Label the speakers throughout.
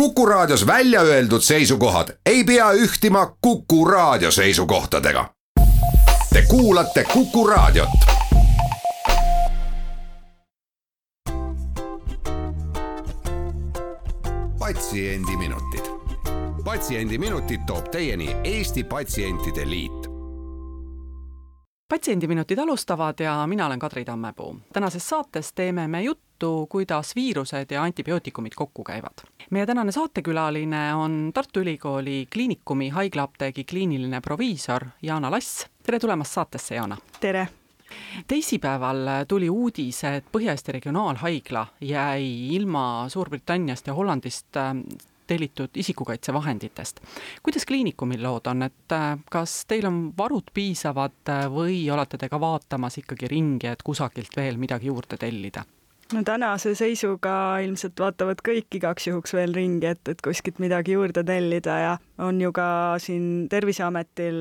Speaker 1: Kuku Raadios välja öeldud seisukohad ei pea ühtima Kuku Raadio seisukohtadega. Te kuulate Kuku Raadiot. patsiendiminutid, Patsiendiminutid toob teieni Eesti Patsientide Liit
Speaker 2: patsiendiminutid alustavad ja mina olen Kadri Tammepuu. tänases saates teeme me juttu, kuidas viirused ja antibiootikumid kokku käivad. meie tänane saatekülaline on Tartu Ülikooli Kliinikumi haiglaapteegi kliiniline proviisor Jaana Lass. tere tulemast saatesse, Jaana!
Speaker 3: tere!
Speaker 2: teisipäeval tuli uudis, et Põhja-Eesti Regionaalhaigla jäi ilma Suurbritanniast ja Hollandist tellitud isikukaitsevahenditest. kuidas kliinikumil lood on, et äh, kas teil on varud piisavad äh, või olete te ka vaatamas ikkagi ringi, et kusagilt veel midagi juurde tellida?
Speaker 3: No tänase seisuga ilmselt vaatavad kõik igaks juhuks veel ringi, et, et kuskilt midagi juurde tellida ja on ju ka siin Terviseametil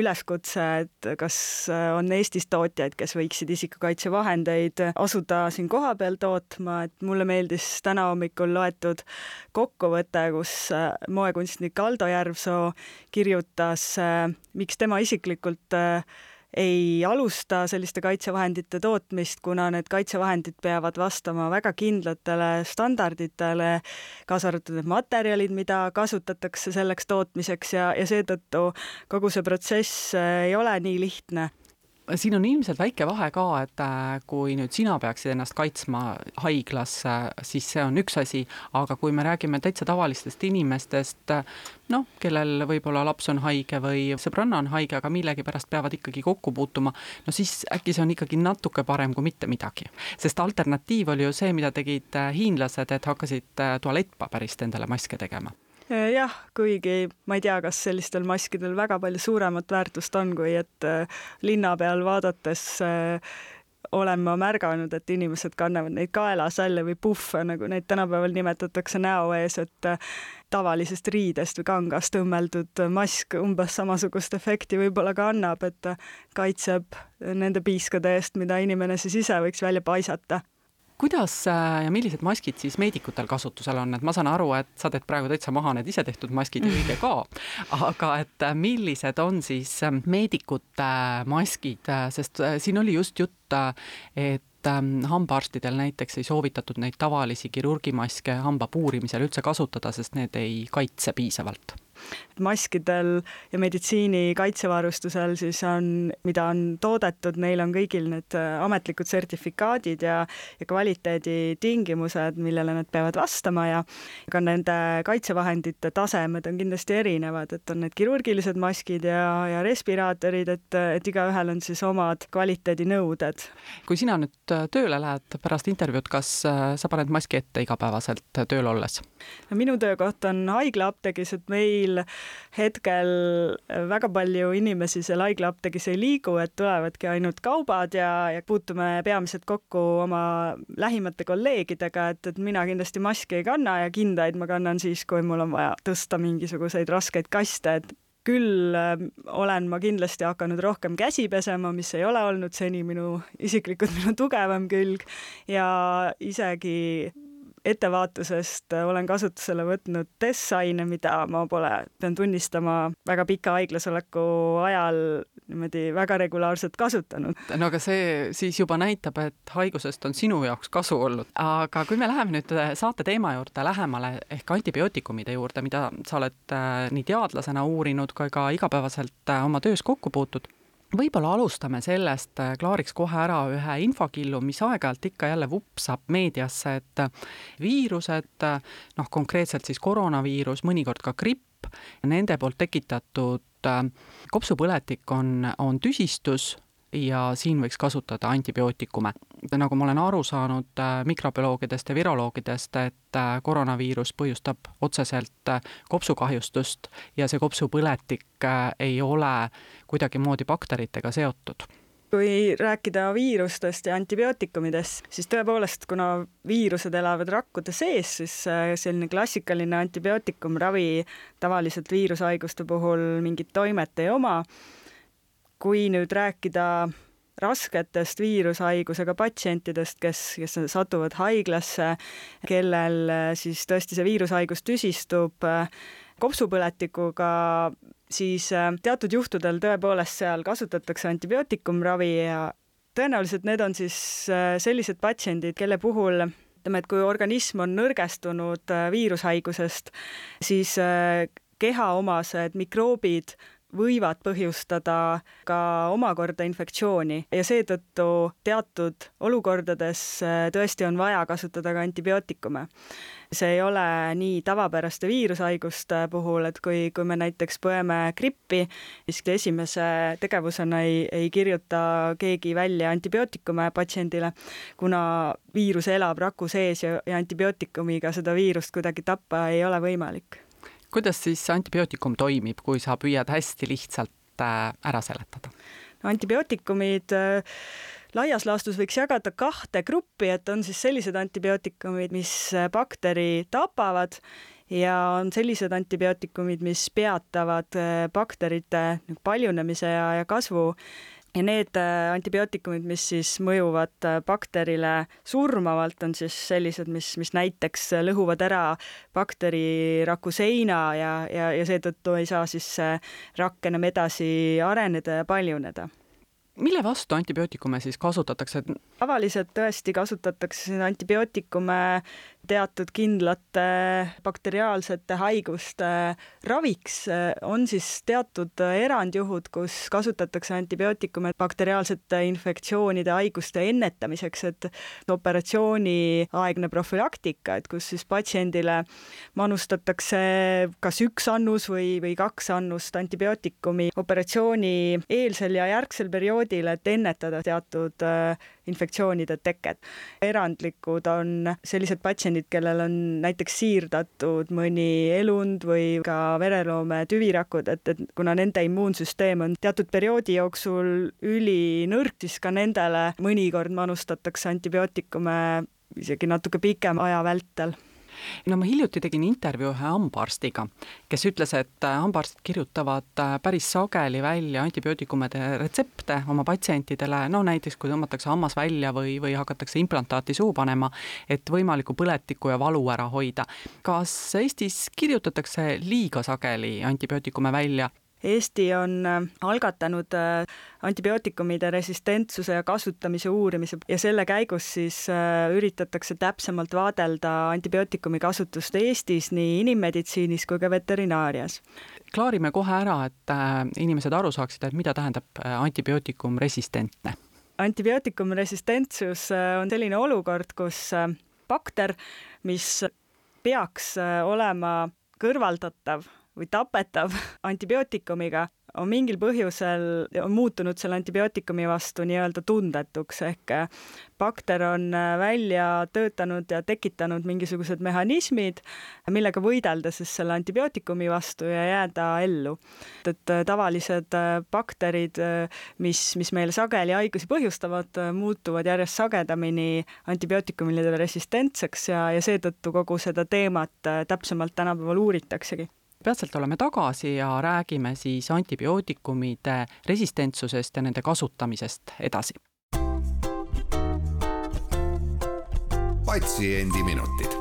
Speaker 3: üleskutse, et kas on Eestis tootjaid, kes võiksid isikukaitsevahendeid asuda siin kohapeal tootma, et mulle meeldis täna hommikul loetud kokkuvõte, kus moekunstnik Aldo Järvsoo kirjutas, miks tema isiklikult ei alusta selliste kaitsevahendite tootmist, kuna need kaitsevahendid peavad vastama väga kindlatele standarditele, kaasa arvatud need materjalid, mida kasutatakse selleks tootmiseks ja, ja seetõttu kogu see protsess ei ole nii lihtne
Speaker 2: siin on ilmselt väike vahe ka, et äh, kui nüüd sina peaksid ennast kaitsma haiglas, siis see on üks asi, aga kui me räägime täitsa tavalistest inimestest, noh, kellel võib-olla laps on haige või sõbranna on haige, aga millegipärast peavad ikkagi kokku puutuma, no siis äkki see on ikkagi natuke parem kui mitte midagi. sest alternatiiv oli ju see, mida tegid äh, hiinlased, et hakkasid äh, tualettpaberist endale maske tegema
Speaker 3: jah, kuigi ma ei tea, kas sellistel maskidel väga palju suuremat väärtust on, kui et äh, linna peal vaadates äh, olen ma märganud, et inimesed kannavad neid kaelasalle või puhve, nagu neid tänapäeval nimetatakse näo ees, et tavalisest riidest või kangast õmmeldud mask umbes samasugust efekti võib-olla ka annab, et kaitseb nende piiskade eest, mida inimene siis ise võiks välja paisata
Speaker 2: kuidas äh, ja millised maskid siis meedikutel kasutusel on, et ma saan aru, et sa teed praegu täitsa maha need isetehtud maskid ja õige ka, aga et äh, millised on siis äh, meedikute maskid, sest siin oli just jutt, et ähm, hambaarstidel näiteks ei soovitatud neid tavalisi kirurgimaske hamba puurimisel üldse kasutada, sest need ei kaitse piisavalt
Speaker 3: maskidel ja meditsiini kaitsevarustusel siis on, mida on toodetud, neil on kõigil need äh, ametlikud sertifikaadid ja, ja kvaliteeditingimused, millele nad peavad vastama ja ka nende kaitsevahendite tasemed on kindlasti erinevad, et on need kirurgilised maskid ja, ja respiraatorid, et, et igaühel on siis omad kvaliteedinõuded.
Speaker 2: kui sina nüüd äh, tööle lähed pärast intervjuud, kas äh, sa paned maski ette igapäevaselt tööl olles?
Speaker 3: no minu töökoht on haiglaapteegis, et meil meil hetkel väga palju inimesi seal haiglaapteegis ei liigu, et tulevadki ainult kaubad ja, ja puutume peamiselt kokku oma lähimate kolleegidega, et, et mina kindlasti maski ei kanna ja kindaid ma kannan siis, kui mul on vaja tõsta mingisuguseid raskeid kaste, et küll äh, olen ma kindlasti hakanud rohkem käsi pesema, mis ei ole olnud seni minu, isiklikult minu tugevam külg ja isegi ettevaatusest äh, olen kasutusele võtnud DES-aine, mida ma pole, pean tunnistama, väga pika haiglasoleku ajal niimoodi väga regulaarselt kasutanud.
Speaker 2: no aga see siis juba näitab, et haigusest on sinu jaoks kasu olnud. aga kui me läheme nüüd äh, saate teema juurde lähemale ehk antibiootikumide juurde, mida sa oled äh, nii teadlasena uurinud kui ka igapäevaselt oma töös kokku puutud võib-olla alustame sellest, äh, klaariks kohe ära ühe infokillu, mis aeg-ajalt ikka jälle vupsab meediasse, et äh, viirused, äh, noh konkreetselt siis koroonaviirus, mõnikord ka gripp, nende poolt tekitatud kopsupõletik on, on tüsistus ja siin võiks kasutada antibiootikume. nagu ma olen aru saanud äh, mikrobioloogidest ja viroloogidest, et äh, koroonaviirus põhjustab otseselt äh, kopsukahjustust ja see kopsupõletik ei ole kuidagimoodi bakteritega seotud
Speaker 3: kui rääkida viirustest ja antibiootikumidest, siis tõepoolest, kuna viirused elavad rakkude sees, siis selline klassikaline antibiootikumravi tavaliselt viirushaiguste puhul mingit toimet ei oma kui nüüd rääkida rasketest viirushaigusega patsientidest, kes, kes satuvad haiglasse, kellel siis tõesti see viirushaigus tüsistub kopsupõletikuga, siis teatud juhtudel tõepoolest seal kasutatakse antibiootikumravi ja tõenäoliselt need on siis sellised patsiendid, kelle puhul ütleme, et kui organism on nõrgestunud viirushaigusest, siis kehaomased mikroobid võivad põhjustada ka omakorda infektsiooni ja seetõttu teatud olukordades äh, tõesti on vaja kasutada ka antibiootikume. see ei ole nii tavapäraste viirushaiguste puhul, et kui, kui me näiteks põeme grippi, siis esimese tegevusena ei, ei kirjuta keegi välja antibiootikume patsiendile, kuna viirus elab raku sees ja, ja antibiootikumiga seda viirust kuidagi tappa ei ole võimalik
Speaker 2: kuidas siis antibiootikum toimib, kui sa püüad hästi lihtsalt äh, ära seletada?
Speaker 3: antibiootikumid äh, laias laastus võiks jagada kahte gruppi, et on siis sellised antibiootikumid, mis äh, bakteri tapavad ja on sellised antibiootikumid, mis peatavad bakterite paljunemise ja, ja kasvu ja need äh, antibiootikumid, mis siis mõjuvad äh, bakterile surmavalt, on siis sellised, mis, mis näiteks lõhuvad ära bakteriraku seina ja, ja, ja seetõttu ei saa siis see rakk enam edasi areneda ja paljuneda
Speaker 2: mille vastu antibiootikume siis kasutatakse?
Speaker 3: tavaliselt tõesti kasutatakse antibiootikume teatud kindlate bakteriaalsete haiguste raviks. on siis teatud erandjuhud, kus kasutatakse antibiootikume bakteriaalsete infektsioonide, haiguste ennetamiseks, et operatsiooniaegne profülaktika, et kus siis patsiendile manustatakse kas üks annus või, või kaks annust antibiootikumi operatsiooni eelsel ja järgsel perioodil, et ennetada teatud äh, infektsioonide teket. erandlikud on sellised patsiendid, kellel on näiteks siirdatud mõni elund või ka vereloome tüvirakud, et, et kuna nende immuunsüsteem on teatud perioodi jooksul ülinõrk, siis ka nendele mõnikord manustatakse antibiootikume isegi natuke pikema aja vältel
Speaker 2: no ma hiljuti tegin intervjuu ühe hambaarstiga, kes ütles, et äh, hambaarstid kirjutavad äh, päris sageli välja antibiootikumide retsepte oma patsientidele, no näiteks kui tõmmatakse hammas välja või, või hakatakse implantaati suhu panema, et võimalikku põletikku ja valu ära hoida. kas Eestis kirjutatakse liiga sageli antibiootikume välja
Speaker 3: Eesti on äh, algatanud äh, antibiootikumide resistentsuse ja kasutamise uurimise ja selle käigus siis äh, üritatakse täpsemalt vaadelda antibiootikumi kasutust Eestis nii inimmeditsiinis kui ka veterinaarias.
Speaker 2: klaarime kohe ära, et inimesed aru saaksid, et mida tähendab antibiootikum resistentne
Speaker 3: antibiootikum resistentsus on selline olukord, kus bakter, mis peaks olema kõrvaldatav või tapetav antibiootikumiga, on mingil põhjusel, on muutunud selle antibiootikumi vastu nii-öelda tundetuks, ehk bakter on välja töötanud ja tekitanud mingisugused mehhanismid, millega võidelda siis selle antibiootikumi vastu ja jääda ellu. et tavalised bakterid, mis, mis meil sageli haigusi põhjustavad, muutuvad järjest sagedamini antibiootikumidele resistentseks ja, ja seetõttu kogu seda teemat täpsemalt tänapäeval uuritaksegi
Speaker 2: peatselt oleme tagasi ja räägime siis antibiootikumide resistentsusest ja nende kasutamisest edasi.
Speaker 1: patsiendiminutid.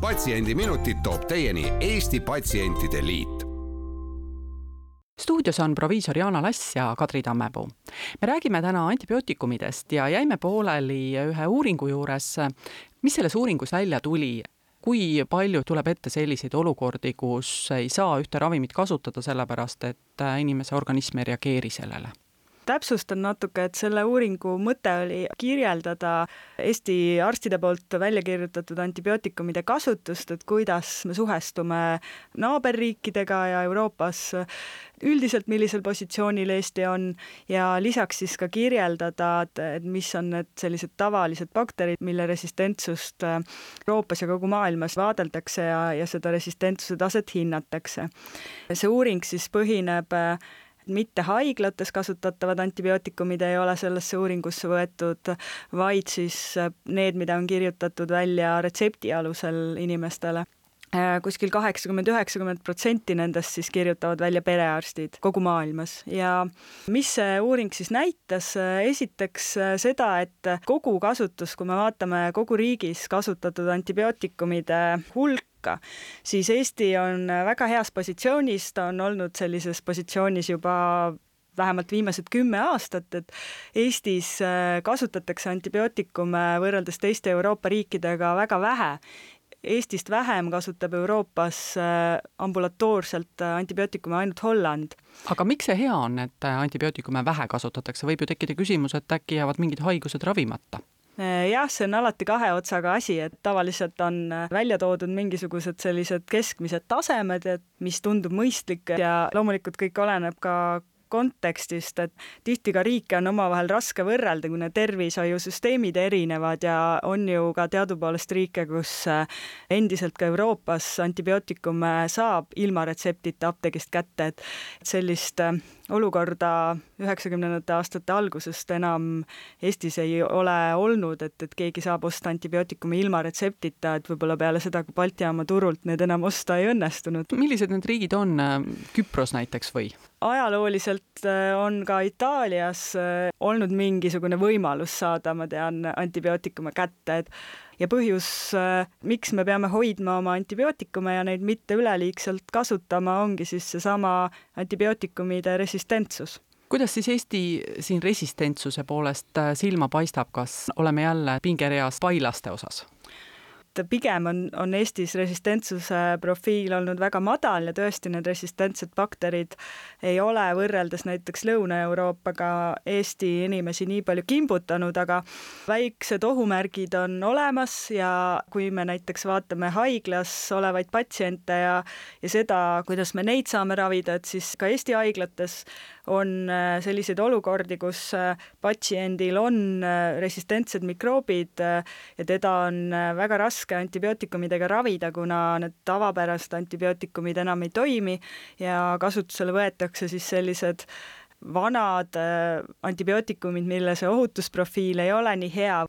Speaker 1: patsiendiminutid toob teieni Eesti Patsientide Liit
Speaker 2: stuudios on proviisor Jaana Lass ja Kadri Tammepuu. me räägime täna antibiootikumidest ja jäime pooleli ühe uuringu juures. mis selles uuringus välja tuli, kui palju tuleb ette selliseid olukordi, kus ei saa ühte ravimit kasutada, sellepärast et äh, inimese organism ei reageeri sellele?
Speaker 3: Täpsustan natuke, et selle uuringu mõte oli kirjeldada Eesti arstide poolt välja kirjutatud antibiootikumide kasutust, et kuidas me suhestume naaberriikidega ja Euroopas üldiselt, millisel positsioonil Eesti on ja lisaks siis ka kirjeldada, et, et mis on need sellised tavalised bakterid, mille resistentsust Euroopas ja kogu maailmas vaadeldakse ja, ja seda resistentsuse taset hinnatakse. see uuring siis põhineb mitte haiglates kasutatavad antibiootikumid ei ole sellesse uuringusse võetud, vaid siis äh, need, mida on kirjutatud välja retsepti alusel inimestele. Äh, kuskil kaheksakümmend, üheksakümmend protsenti nendest siis kirjutavad välja perearstid kogu maailmas. Ja mis see uuring siis näitas, esiteks äh, seda, et kogukasutus, kui me vaatame kogu riigis kasutatud antibiootikumide hulka, siis Eesti on väga heas positsioonis, ta on olnud sellises positsioonis juba vähemalt viimased kümme aastat, et Eestis äh, kasutatakse antibiootikume võrreldes teiste Euroopa riikidega väga vähe Eestist vähem kasutab Euroopas äh, ambulatoorselt äh, antibiootikume ainult Holland.
Speaker 2: aga miks see hea on, et antibiootikume vähe kasutatakse, võib ju tekkida küsimus, et äkki jäävad mingid haigused ravimata?
Speaker 3: Jah, see on alati kahe otsaga asi, et tavaliselt on välja toodud mingisugused sellised keskmised tasemed, et mis tundub mõistlik ja loomulikult kõik oleneb ka kontekstist, et tihti ka riike on omavahel raske võrrelda, kuna tervishoiusüsteemid erinevad ja on ju ka teadupoolest riike, kus äh, endiselt ka Euroopas antibiootikume saab ilma retseptita apteegist kätte, et sellist olukorda üheksakümnendate aastate algusest enam Eestis ei ole olnud, et, et keegi saab osta antibiootikumi ilma retseptita, et võib-olla peale seda, kui Balti jaama turult need enam osta ei õnnestunud.
Speaker 2: millised need riigid on, Küpros näiteks või?
Speaker 3: ajalooliselt äh, on ka Itaalias äh, olnud mingisugune võimalus saada, ma tean, antibiootikume kätte, et ja põhjus, äh, miks me peame hoidma oma antibiootikume ja neid mitte üleliigselt kasutama, ongi siis seesama antibiootikumide resistentsus
Speaker 2: kuidas siis Eesti siin resistentsuse poolest silma paistab, kas oleme jälle pingereas pailaste osas?
Speaker 3: pigem on, on Eestis resistentsuse profiil olnud väga madal ja tõesti need resistentsed bakterid ei ole võrreldes näiteks Lõuna-Euroopaga Eesti inimesi nii palju kimbutanud, aga väiksed ohumärgid on olemas ja kui me näiteks vaatame haiglas olevaid patsiente ja, ja seda, kuidas me neid saame ravida, et siis ka Eesti haiglates on äh, selliseid olukordi, kus äh, patsiendil on äh, resistentsed mikroobid ja teda on väga raske antibiootikumidega ravida, kuna need tavapärased antibiootikumid enam ei toimi ja kasutusele võetakse siis sellised vanad antibiootikumid, mille see ohutusprofiil ei ole nii hea.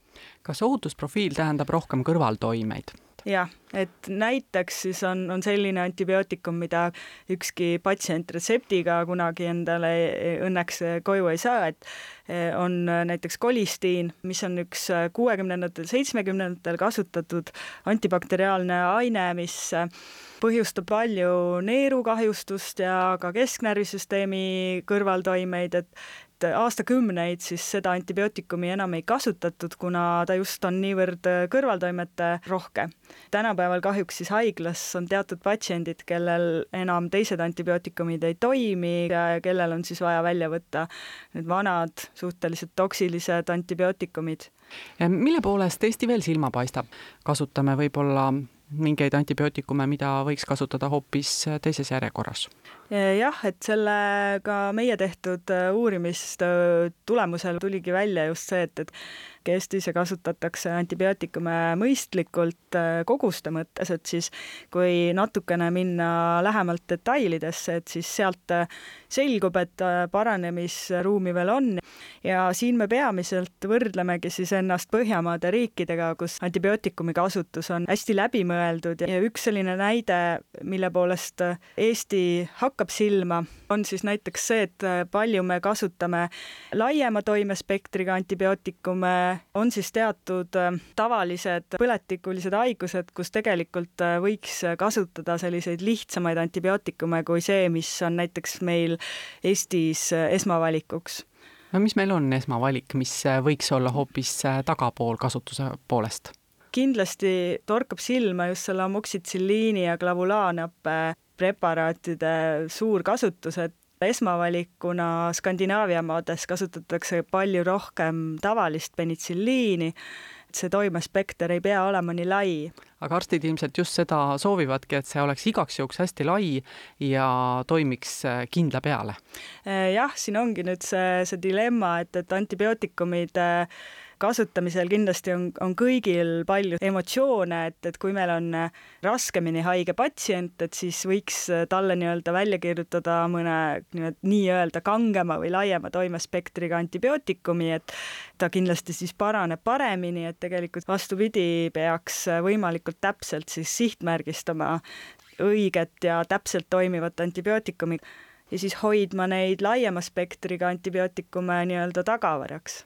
Speaker 2: kas ohutusprofiil tähendab rohkem kõrvaltoimeid?
Speaker 3: Jah, et näiteks siis on, on selline antibiootikum, mida ükski patsient retseptiga kunagi endale õnneks koju ei saa, et eh, on näiteks kolistiin, mis on üks kuuekümnendatel, seitsmekümnendatel kasutatud antibakteriaalne aine, mis põhjustab palju neerukahjustust ja ka kesknärvisüsteemi kõrvaltoimeid, et et aastakümneid siis seda antibiootikumi enam ei kasutatud, kuna ta just on niivõrd kõrvaltoimete rohke. tänapäeval kahjuks siis haiglas on teatud patsiendid, kellel enam teised antibiootikumid ei toimi ja kellel on siis vaja välja võtta need vanad suhteliselt toksilised antibiootikumid.
Speaker 2: mille poolest Eesti veel silma paistab? kasutame võib-olla mingeid antibiootikume, mida võiks kasutada hoopis teises järjekorras?
Speaker 3: Jah, et sellega meie tehtud uurimistöö tulemusel tuligi välja just see, et, et Eestis kasutatakse antibiootikume mõistlikult äh, koguste mõttes, et siis kui natukene minna lähemalt detailidesse, et siis sealt äh, selgub, et äh, paranemisruumi veel on. Ja siin me peamiselt võrdlemegi siis ennast Põhjamaade riikidega, kus antibiootikumi kasutus on hästi läbimõeldud. Ja üks selline näide, mille poolest Eesti hakkab silma, on siis näiteks see, et palju me kasutame laiema toimespektriga antibiootikume on siis teatud äh, tavalised põletikulised haigused, kus tegelikult äh, võiks kasutada selliseid lihtsamaid antibiootikume kui see, mis on näiteks meil Eestis äh, esmavalikuks
Speaker 2: no mis meil on esmavalik, mis võiks olla hoopis tagapool kasutuse poolest?
Speaker 3: kindlasti torkab silma just selle amoksitsilliini ja klavulaanappe preparaatide suur kasutus, et esmavalikuna Skandinaavia maades kasutatakse palju rohkem tavalist penitsilliini, et see toimespekter ei pea olema nii lai.
Speaker 2: aga arstid ilmselt just seda soovivadki, et see oleks igaks juhuks hästi lai ja toimiks äh, kindla peale?
Speaker 3: Äh, jah, siin ongi nüüd see, see dilemma, et, et antibiootikumid kasutamisel kindlasti on, on kõigil palju emotsioone, et, et kui meil on raskemini haige patsient, et siis võiks talle nii-öelda välja kirjutada mõne nii-öelda kangema või laiema toimespektriga antibiootikumi, et ta kindlasti siis paraneb paremini, et tegelikult vastupidi, peaks võimalikult täpselt siis sihtmärgistama õiget ja täpselt toimivat antibiootikumi ja siis hoidma neid laiema spektriga antibiootikume nii-öelda tagavaraks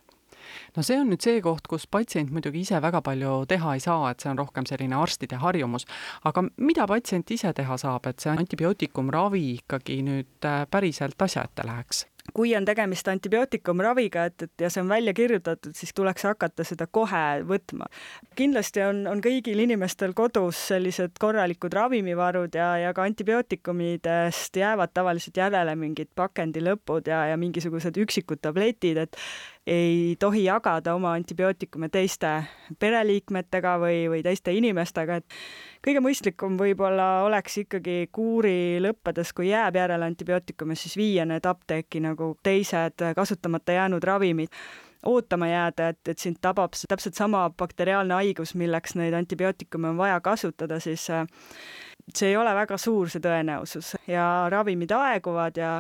Speaker 2: no see on nüüd see koht, kus patsient muidugi ise väga palju teha ei saa, et see on rohkem selline arstide harjumus. aga mida patsient ise teha saab, et see antibiootikumravi ikkagi nüüd äh, päriselt asja ette läheks?
Speaker 3: kui on tegemist antibiootikumraviga, et, et ja see on välja kirjutatud, siis tuleks hakata seda kohe võtma. kindlasti on, on kõigil inimestel kodus sellised korralikud ravimivarud ja, ja ka antibiootikumidest jäävad tavaliselt järele mingid pakendi lõpud ja, ja mingisugused üksikud tabletid, et ei tohi jagada oma antibiootikume teiste pereliikmetega või, või teiste inimestega, et kõige mõistlikum võib-olla oleks ikkagi kuuri lõppedes, kui jääb järele antibiootikume, siis viia need apteeki nagu teised kasutamata jäänud ravimid ootama jääda, et, et sind tabab täpselt sama bakteriaalne haigus, milleks neid antibiootikume on vaja kasutada, siis äh, see ei ole väga suur, see tõenäosus. Ja ravimid aeguvad ja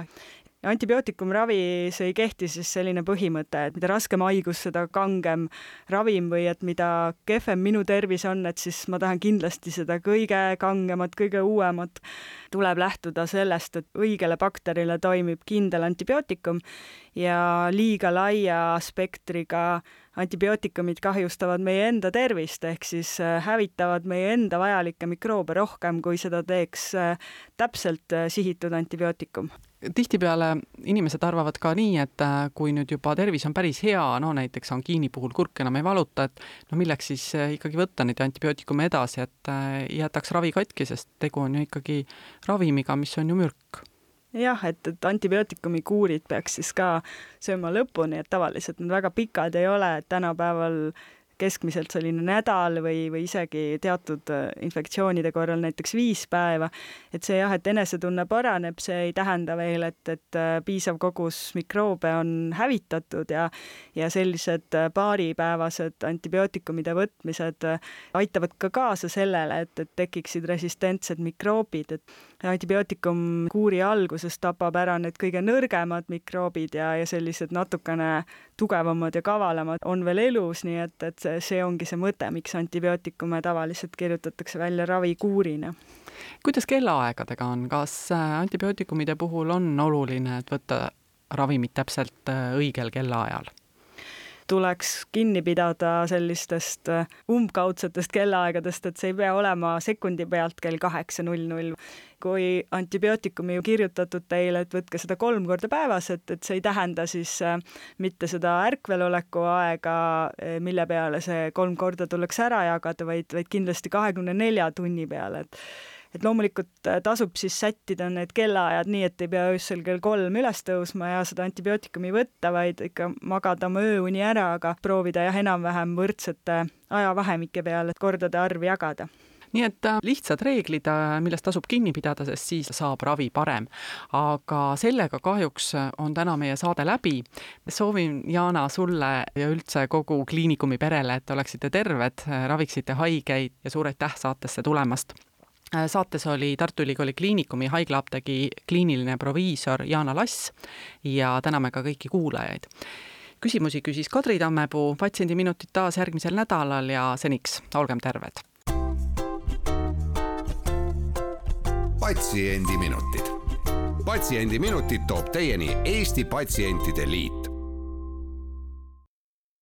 Speaker 3: ja antibiootikumravis ei kehti siis selline põhimõte, et mida raskem haigus, seda kangem ravim või et mida kehvem minu tervis on, et siis ma tahan kindlasti seda kõige kangemat, kõige uuemat. tuleb lähtuda sellest, et õigele bakterile toimib kindel antibiootikum ja liiga laia spektriga antibiootikumid kahjustavad meie enda tervist, ehk siis äh, hävitavad meie enda vajalikke mikroobe rohkem, kui seda teeks äh, täpselt äh, sihitud antibiootikum
Speaker 2: tihtipeale inimesed arvavad ka nii, et kui nüüd juba tervis on päris hea, no näiteks angiini puhul kurk enam ei valuta, et no milleks siis ikkagi võtta neid antibiootikume edasi, et jätaks ravi katki, sest tegu on ju ikkagi ravimiga, mis on ju mürk.
Speaker 3: Jah, et, et antibiootikumi kuurid peaks siis ka sööma lõpuni, et tavaliselt need väga pikad ei ole, et tänapäeval keskmiselt selline nädal või, või isegi teatud äh, infektsioonide korral näiteks viis päeva, et see jah, et enesetunne paraneb, see ei tähenda veel, et, et äh, piisav kogus mikroobe on hävitatud ja ja sellised äh, paaripäevased antibiootikumide võtmised aitavad ka kaasa sellele, et, et tekiksid resistentsed mikroobid, et antibiootikum kuuri alguses tapab ära need kõige nõrgemad mikroobid ja, ja sellised natukene tugevamad ja kavalamad on veel elus, nii et, et see, ongi see mõte, miks antibiootikume tavaliselt kirjutatakse välja ravikuurina.
Speaker 2: kuidas kellaaegadega on, kas äh, antibiootikumide puhul on oluline, et võtta ravimit täpselt äh, õigel kellaajal?
Speaker 3: Tuleks kinni pidada sellistest äh, umbkaudsetest kellaaegadest, et see ei pea olema sekundi pealt kell kaheksa null null. kui antibiootikumi kirjutatud teile, et võtke seda kolm korda päevas, et, et see ei tähenda siis äh, mitte seda ärkveloleku aega, äh, mille peale see kolm korda tuleks ära jagada, vaid, vaid kindlasti kahekümne nelja tunni peale, et et loomulikult äh, tasub siis sättida need kellaajad nii, et ei pea öösel kell kolm üles tõusma ja seda antibiootikumi võtta, vaid ikka magada oma ööuni ära, aga proovida jah, enam-vähem võrdsete ajavahemike peale kordade arv jagada
Speaker 2: nii et äh, lihtsad reeglid, äh, millest tasub kinni pidada, sest siis saab ravi parem. aga sellega kahjuks on täna meie saade läbi. soovin, Jana, sulle ja üldse kogu Kliinikumi perele, et oleksite terved, raviksite haigeid ja suur aitäh saatesse tulemast saates oli Tartu Ülikooli Kliinikumi haiglaapteegi kliiniline proviisor Jaana Lass ja täname ka kõiki kuulajaid. küsimusi küsis Kadri Tammepuu, Patsiendiminutid taas järgmisel nädalal ja seniks olgem terved.
Speaker 1: patsiendiminutid. patsiendiminutid toob teieni Eesti Patsientide Liit